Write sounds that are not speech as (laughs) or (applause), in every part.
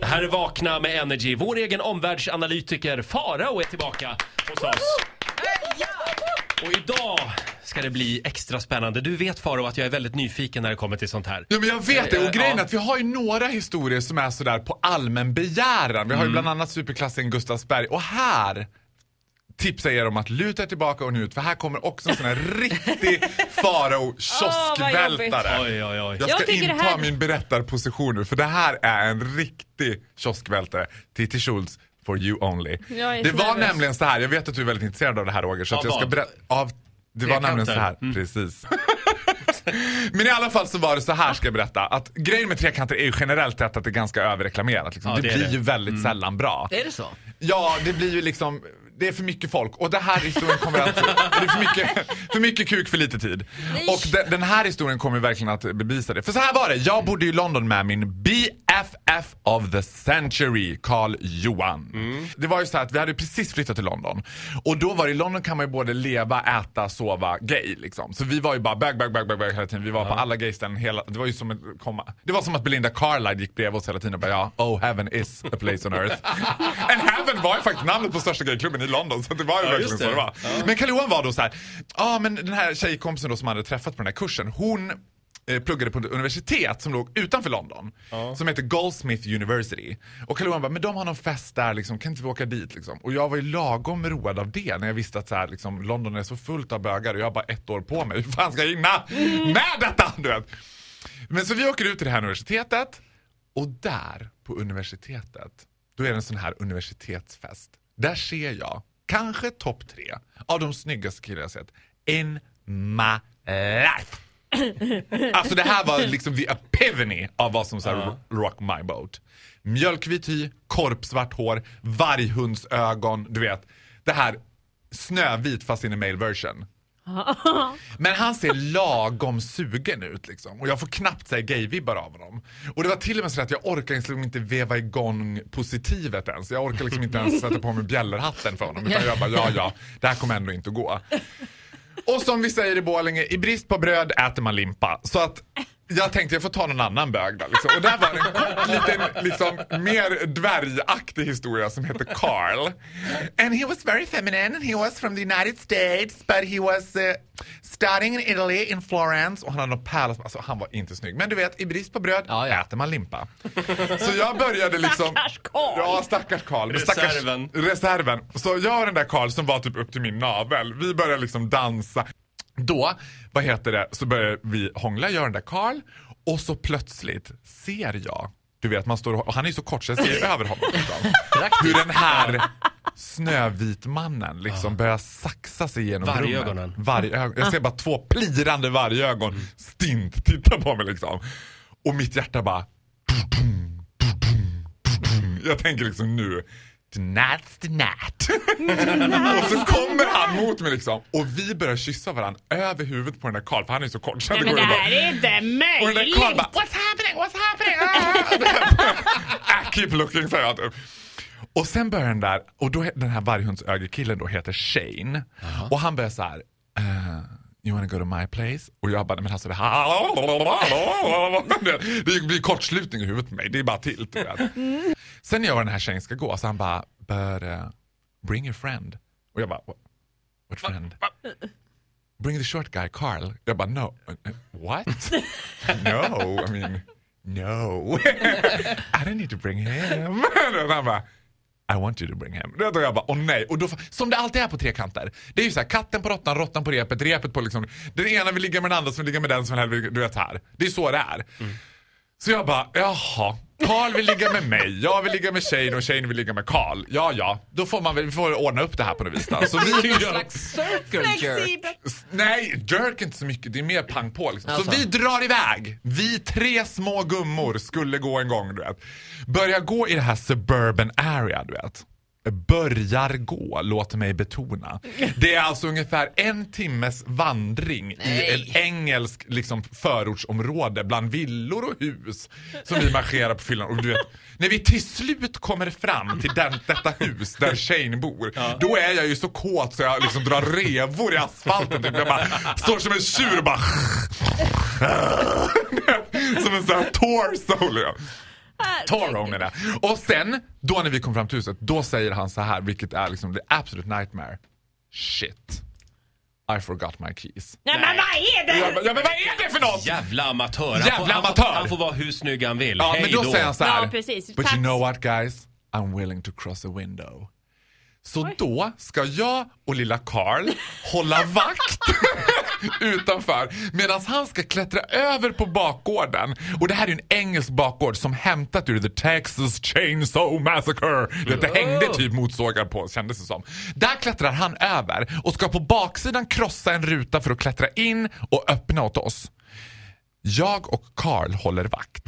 Det här är Vakna med Energy. Vår egen omvärldsanalytiker Farao är tillbaka hos oss. Och idag ska det bli extra spännande. Du vet Farao att jag är väldigt nyfiken när det kommer till sånt här. Ja men jag vet det Eh, och grejen är att vi har ju några historier som är sådär på allmän begäran. Vi har ju Mm. bland annat superklassen Gustavsberg och här tipsar jag er om att luta er tillbaka och njut för här kommer också en sån här riktig farao kioskvältare. Oj, oj, oj. Jag Jag ska det inta här- min berättarposition nu för det här är en riktig kioskvältare. Titti Schultz for you only. Jag Det var nervös. nämligen så här, jag vet att du är väldigt intresserad av det här Roger så att jag ska berätta av det var nämligen så här, Trekanten. precis. (laughs) Men i alla fall så var det så här ska jag berätta. Att grejen med trekanter är ju generellt sett att det är ganska överreklamerat. Liksom. Ja, det, det blir det. ju väldigt sällan bra. Är det så? Ja, det blir ju liksom, det är för mycket folk. Och det här historien kommer att, det är för mycket, för mycket kuk för lite tid. Och de, den här historien kommer verkligen att bevisa det. För så här var det, jag bodde i London med min BFF of the century, Carl Johan. Det var ju så att vi hade precis flyttat till London. Och då var det, i London kan man ju både leva, äta, sova, gay liksom. Så vi var ju bara bög, bög, bög, bög, bög hela tiden. Vi var på alla gayställen hela, det var ju som att komma. Det var som att Belinda Carlisle gick bredvid oss hela tiden och bara ja, oh heaven is a place on earth. (laughs) And heaven var ju faktiskt namnet på största gayklubben i London så det var ju verkligen just så det. var. Men Karl Johan var då så här, ja men den här tjejkompisen då som hade träffat på den här kursen, hon eh, pluggade på ett universitet som låg utanför London. Som heter Goldsmith University. Och Karl Johan bara, men de har någon fest där liksom, kan inte vi åka dit liksom? Och jag var ju lagom road av det när jag visste att så här, liksom, London är så fullt av bögar och jag har bara ett år på mig. Hur fan ska jag hinna med detta? Du vet. Men så vi åker ut till det här universitetet och där på universitetet, då är det en sån här universitetsfest. Där ser jag, kanske topp tre, av de snyggaste killar jag sett in my life. (laughs) Alltså det här var liksom the epiphany av vad som så här rock my boat. Mjölkvit hy, korpsvart hår, varghundsögon, du vet. Det här snövit fast in a male version. (laughs) Men han ser lagom sugen ut liksom. Och jag får knappt säga gay-vibbar av honom. Och det var till och med så att jag orkar liksom inte veva igång positivet ens. Jag orkar liksom inte ens (laughs) sätta på mig bjällerhatten för honom. Utan jag bara, ja ja, det här kommer ändå inte att gå. Och som vi säger i Borlänge, i brist på bröd äter man limpa. Så att jag tänkte jag får ta någon annan bög då, liksom. Och där var en kort liten, liksom, mer dvärgaktig historia som heter Carl. And he was very feminine and he was from the United States but he was uh, studying in Italy, in Florence. Och han hade någon pärla, alltså han var inte snygg. Men du vet, i brist på bröd Ja, ja. äter man limpa. Så jag började liksom... Stackars Carl. Ja, stackars Carl. Stackars- Reserven. reserven. Så jag och den där Karl som var typ upp till min navel, vi började liksom dansa. Då, vad heter det, så börjar vi hångla, och den där Karl och så plötsligt ser jag, du vet man står och, han är ju så kort så jag ser över honom. Liksom. Hur den här Snövitmannen liksom börjar saxa sig igenom Vargögonen. rummet. Vargögon. Jag ser bara två plirande vargögon stint titta på mig liksom. Och mitt hjärta bara jag tänker liksom nu, tonight's (laughs) the night. och så kommer han mot mig liksom och vi börjar kyssa varandra över huvudet på den där Karl för han är så kort. Så Nej, det men det ju bara- här är inte och den där Karl bara möjligt. What's happening? What's happening? Ah! I (laughs) keep looking säger jag typ. Och sen börjar den där, och då den här varghundsögerkillen då heter Shane. Och han börjar så här. You wanna go to my place? Och jag bara, men alltså det här... Det- blir kortslutning i huvudet på mig, det är bara tilt. vet. Sen gör den här Shane ska gå, så han bara, but uh, bring your friend. Och jag bara, what, what friend? Bring the short guy, Carl. Jag bara, no. Uh, What? (laughs) no, I mean, no. (laughs) I don't need to bring him. (laughs) Och han bara, i want you to bring him. Då jag bara, åh nej. Och då, som det alltid är på trekanter. Det är ju så här, katten på råttan, råttan på repet, repet på liksom. Den ena vill ligga med den andra som vill ligga med den som vill du vet här. Det är så det är. Mm. Så jag bara, jaha. Karl vill ligga med mig, jag vill ligga med Shane och Shane vill ligga med Karl. Ja, ja, då får man väl, vi får ordna upp det här på något vis då. Så (laughs) vi, En slags circle jerk. Flexibel. Nej, jerk är inte så mycket. Det är mer pang på liksom. Alltså. Så vi drar iväg. Vi tre små gummor skulle gå en gång, du vet. Börjar gå i det här suburban area, du vet. Börjar gå, låt mig betona. Det är alltså ungefär en timmes vandring i Nej. ett engelskt liksom, förortsområde bland villor och hus som vi marscherar på fyllan. Och du vet, när vi till slut kommer fram till den, detta hus där Shane bor, då är jag ju så kåt så jag liksom drar revor i asfalten. Typ. Jag bara står som en tjur och bara... (laughs) Som en sån här torso. Toro menar jag. Och sen, då när vi kom fram till huset, då säger han så här, vilket är liksom the absolute nightmare. Shit. I forgot my keys. Nej men vad är det? Ja men, ja, men vad är det för något? Jävla amatör. Han Jävla får, han amatör. Får, han får vara hur snygg han vill. Ja, Hej men då, säger han så här. Ja, precis. But Tack. you know what guys? I'm willing to cross a window. Så då ska jag och lilla Carl hålla vakt (laughs) utanför medan han ska klättra över på bakgården. Och det här är en engelsk bakgård som hämtat ur The Texas Chainsaw Massacre. Det, det hängde typ motsågar på kändes det som. Där klättrar han över och ska på baksidan krossa en ruta för att klättra in och öppna åt oss. Jag och Carl håller vakt.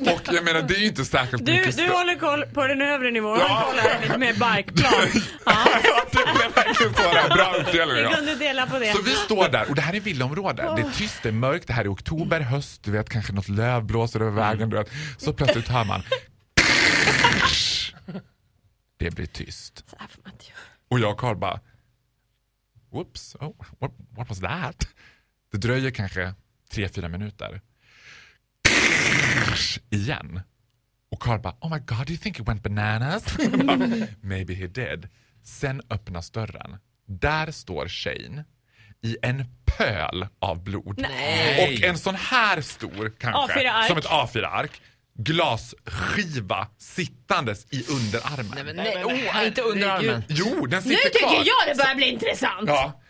Och jag menar det är ju inte särskilt Du, mycket du håller koll på den övre nivån, Ja. han kollar lite mer bikeplan. (laughs) Ja, vi kunde dela på det. Så vi står där och det här är villaområde. Det är tyst, det är mörkt, det här är oktober, höst, du vet kanske något löv blåser över vägen. Du vet. Så plötsligt hör man Det blir tyst. Och jag och Carl bara Whoops, oh, what, what was that? Det dröjer kanske tre, fyra minuter. Igen. Och Carl bara, oh my god, do you think it went bananas? Maybe he did. Sen öppnas dörren. Där står Shane i en pöl av blod. Nej. Och en sån här stor kanske, A4-ark. som ett A4-ark. Glasskiva sittandes i underarmen. Nej, men nej, oh, inte underarmen. Jo, den Nu sitter tycker kvar. jag det börjar bli intressant. Ja.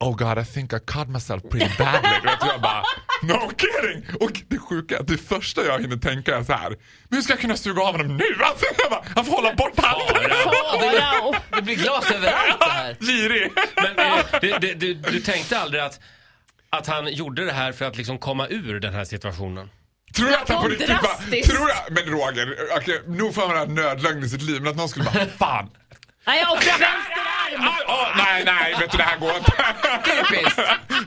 Oh god, I think I cut myself pretty badly. Jag bara, no kidding! Och det sjuka det första jag hinner tänka är så här. Men hur ska jag kunna suga av honom nu? Alltså, jag bara, han får hålla bort handen. Farao. Det blir glas överallt det här. Girig. Men eh, det, det, du, du tänkte aldrig att, att han gjorde det här för att liksom komma ur den här situationen? Tror jag att han på riktigt bara, tror jag, men Roger, okej, nog får man ha nödlögn i sitt liv, men att någon skulle bara, fan. Nej, jag offrar vänster arm. Ah, ah, nej, nej, vet du det här går inte. Typiskt.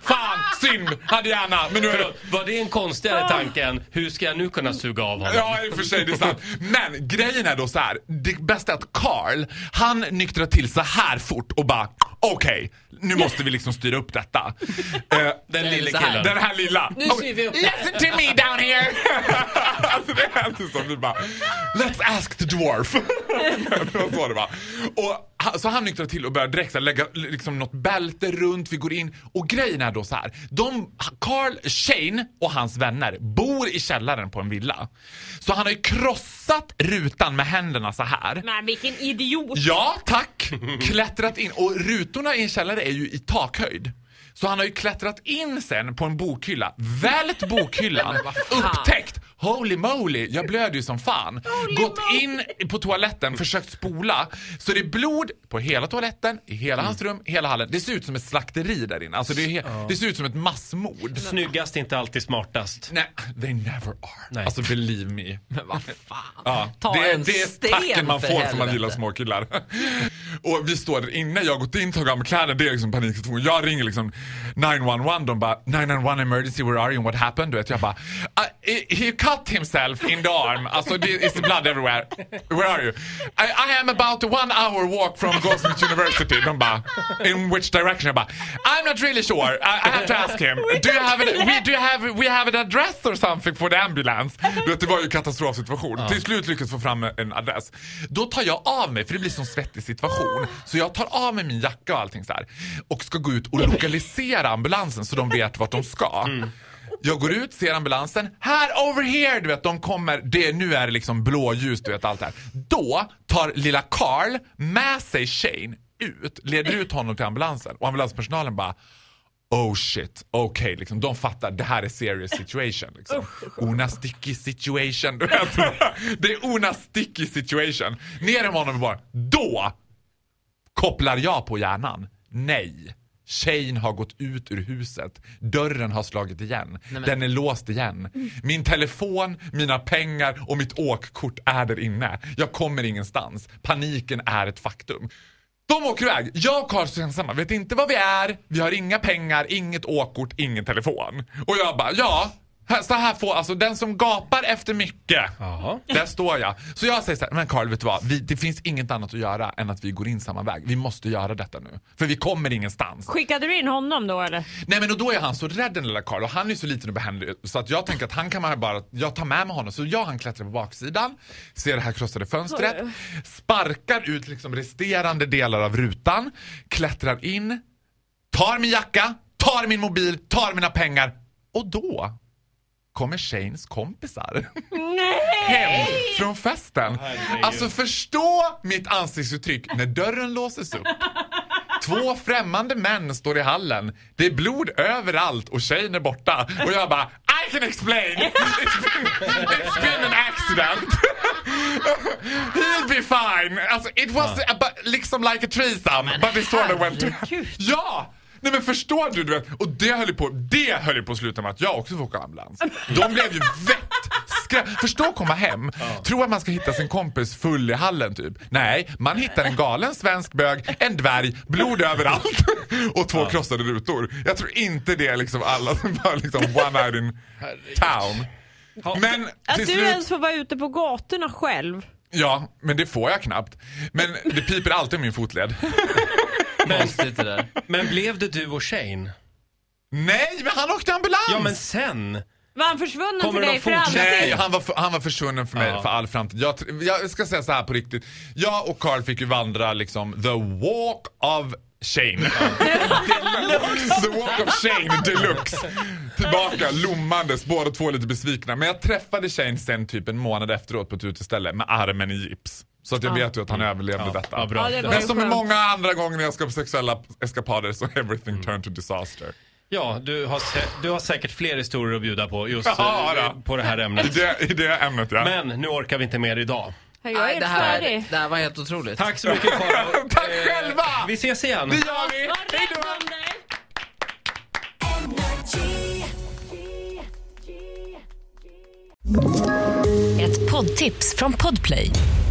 Fan, synd, hade gärna, men nu är det... Var det en konstigare tanke än hur ska jag nu kunna suga av honom? Ja, i och för sig, det är sant. Men grejen är då så här. Det bästa är att Carl, han nyktrar till så här fort och bara, okej, nu måste vi liksom styra upp detta. Eh, Den lille så här. killen. den här lilla. Nu styr vi upp det. Listen to me down here! (laughs) alltså det är inte som vi bara, let's ask the dwarf. (laughs) det var så det var. Och, så han nyktrar till och börjar direkt här, lägga liksom, något bälte runt, vi går in. Och grejen är då så här. De, Carl Shane och hans vänner bor i källaren på en villa. Så han har ju krossat rutan med händerna så här. Men vilken idiot. Ja, tack! Klättrat in. Och rutorna i en källare är ju i takhöjd. Så han har ju klättrat in sen på en bokhylla, vält (laughs) bokhyllan, upptäckt Holy moly, jag blöder ju som fan. Gått in på toaletten, försökt spola. Så det är blod på hela toaletten, i hela hans rum, hela hallen. Det ser ut som ett slakteri där inne. Alltså det, är he- det ser ut som ett massmord. Snyggast är inte alltid smartast. Nej, they never are. Nej. Alltså believe me. Men vad fan. Ja, Ta det, en det är sten tacken man får för man helvete. gillar småkillar. (laughs) och vi står där inne, jag har gått in, tagit av mig kläderna, det är liksom paniksituation. Jag ringer liksom 911, de bara 911 emergency, where are you and what happened? Du vet, jag bara uh, he cut himself in the arm, alltså is blood everywhere. Where are you? I, I am about a one hour walk from Goldsmith University. De bara in which direction? Jag bara I'm not really sure, I, I have to ask him. Do you have an, we, do you have, we have an address or something for the ambulance? Du vet, det var ju katastrofsituation. Till slut lyckades få fram en adress. Då tar jag av mig, för det blir sån svettig situation. Så jag tar av mig min jacka och allting så här. Och ska gå ut och lokalisera ambulansen så de vet vart de ska. Jag går ut, ser ambulansen. Här, over here! Du vet, de kommer. Det, nu är det liksom blåljus, du vet allt det här. Då tar lilla Carl med sig Shane ut, leder ut honom till ambulansen. Och ambulanspersonalen bara Oh shit, okej, liksom, de fattar, det här är serious situation. Liksom. Una sticky situation. Du vet. (laughs) det är una sticky situation. Ner med honom och bara, då kopplar jag på hjärnan. Nej. Shane har gått ut ur huset. Dörren har slagit igen. men- Den är låst igen. Min telefon, mina pengar och mitt åkkort är där inne. Jag kommer ingenstans. Paniken är ett faktum. De åker iväg. Jag och Karl står ensamma. Vet inte var vi är. Vi har inga pengar, inget åkkort, ingen telefon. Och jag bara, ja. Så här får, alltså den som gapar efter mycket. Jaha. Där står jag. Så jag säger så här, men Carl vet du vad? Vi, det finns inget annat att göra än att vi går in samma väg. Vi måste göra detta nu. För vi kommer ingenstans. Skickade du in honom då eller? Nej men och då är han så rädd den lilla Carl och han är så liten och behändig så att jag tänker att han kan man bara, jag tar med mig honom. Så jag han klättrar på baksidan, ser det här krossade fönstret, sparkar ut liksom resterande delar av rutan, klättrar in, tar min jacka, tar min mobil, tar mina pengar och då kommer Shanes kompisar hem från festen. Herregud. Alltså förstå mitt ansiktsuttryck när dörren låses upp. Två främmande män står i hallen. Det är blod överallt och tjejen är borta. Och jag bara I can explain! It's been, it's been an accident. He'll be fine. Alltså it was a, liksom like a threesome but it sort of went to... Ja! Nej men förstår du, du vet, och det höll ju på, det höll ju på att sluta med att jag också får åka ambulans. De blev ju vettskrämda. Förstå att komma hem, tro att man ska hitta sin kompis full i hallen typ. Nej, man hittar en galen svensk bög, en dvärg, blod överallt (laughs) och två krossade rutor. Jag tror inte det är liksom alla som bara liksom one out in town. Men Att du slut... ens får vara ute på gatorna själv. Ja, men det får jag knappt. Men det piper alltid i min fotled. Konstigt det där. Men blev det du och Shane? Nej, men han åkte ambulans! Ja, men sen? Var han försvunnen Kommer för dig för fortsätta? Nej, alltid? han var, han var försvunnen för mig Ja. för all framtid. Jag, jag ska säga så här på riktigt. Jag och Carl fick ju vandra liksom the walk of shame. (laughs) the walk of shame deluxe. Tillbaka lommandes, båda två lite besvikna. Men jag träffade Shane sen typ en månad efteråt på ett uteställe med armen i gips. Så att jag vet ju att han överlevde detta. Vad bra. Ja, det var Men som med många andra gånger när jag ska på sexuella eskapader så everything turned to disaster. Ja, du har, du har säkert fler historier att bjuda på just Ja, eh, på det här I ämnet. det, i det ämnet ja. Men nu orkar vi inte mer idag. Jag är ju det, här, färdig. det här var helt otroligt. Tack så mycket Farao. (laughs) Tack Eh, själva! Vi ses igen. Det gör vi! Var Hej rädd då! om dig! Ett poddtips från Podplay.